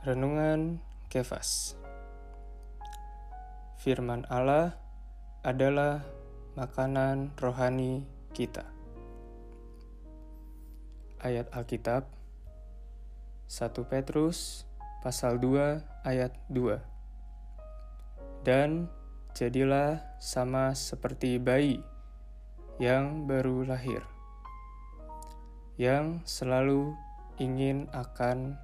Renungan Kefas Firman Allah adalah makanan rohani kita. Ayat Alkitab 1 Petrus pasal 2 ayat 2 Dan jadilah sama seperti bayi yang baru lahir yang selalu ingin akan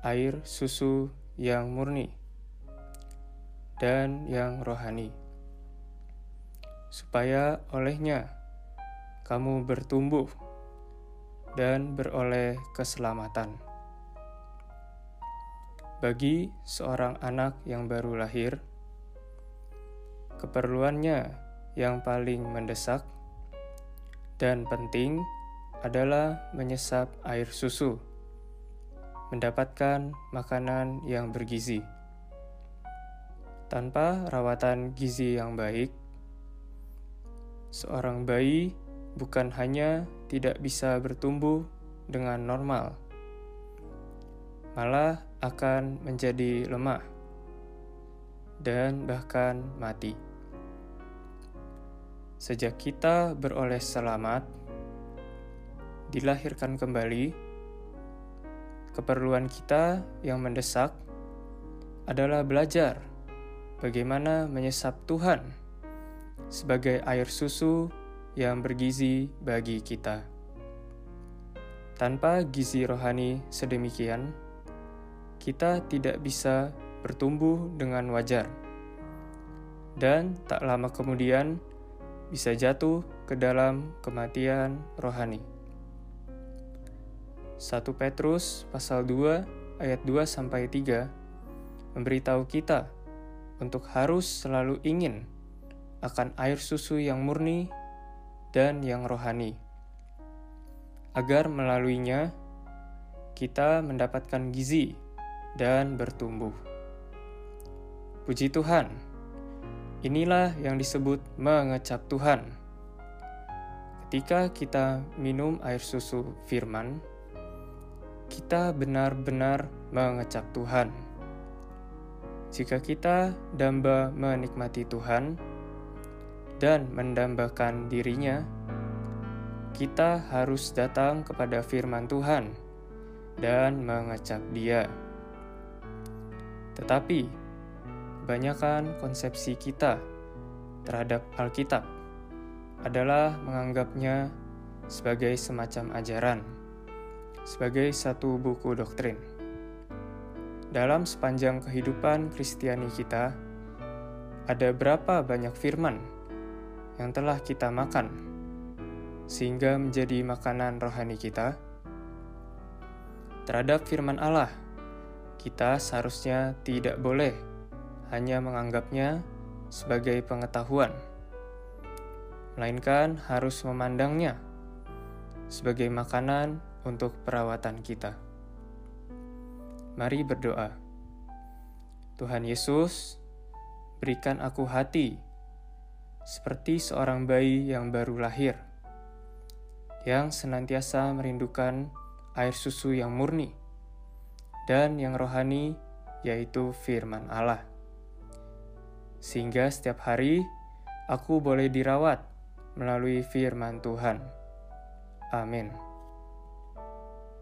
air susu yang murni dan yang rohani, supaya olehnya kamu bertumbuh dan beroleh keselamatan. Bagi seorang anak yang baru lahir, keperluannya yang paling mendesak dan penting adalah menyesap air susu, mendapatkan makanan yang bergizi. Tanpa rawatan gizi yang baik, seorang bayi bukan hanya tidak bisa bertumbuh dengan normal, malah akan menjadi lemah dan bahkan mati. Sejak kita beroleh selamat, dilahirkan kembali, keperluan kita yang mendesak adalah belajar bagaimana menyesap Tuhan sebagai air susu yang bergizi bagi kita. Tanpa gizi rohani sedemikian, kita tidak bisa bertumbuh dengan wajar, dan tak lama kemudian bisa jatuh ke dalam kematian rohani. 1 Petrus pasal 2 ayat 2 sampai 3 memberitahu kita untuk harus selalu ingin akan air susu yang murni dan yang rohani agar melaluinya kita mendapatkan gizi dan bertumbuh. Puji Tuhan. Inilah yang disebut mengecap Tuhan. Ketika kita minum air susu firman, kita benar-benar mengecap Tuhan. Jika kita damba menikmati Tuhan dan mendambakan dirinya, kita harus datang kepada firman Tuhan dan mengecap Dia. Tetapi, kebanyakan konsepsi kita terhadap Alkitab adalah menganggapnya sebagai semacam ajaran sebagai satu buku doktrin. Dalam sepanjang kehidupan Kristiani kita, ada berapa banyak firman yang telah kita makan sehingga menjadi makanan rohani kita? Terhadap firman Allah, kita seharusnya tidak boleh hanya menganggapnya sebagai pengetahuan, melainkan harus memandangnya sebagai makanan untuk perawatan kita. Mari berdoa. Tuhan Yesus, berikan aku hati seperti seorang bayi yang baru lahir, yang senantiasa merindukan air susu yang murni dan yang rohani, yaitu firman Allah. Sehingga setiap hari aku boleh dirawat melalui firman Tuhan. Amin.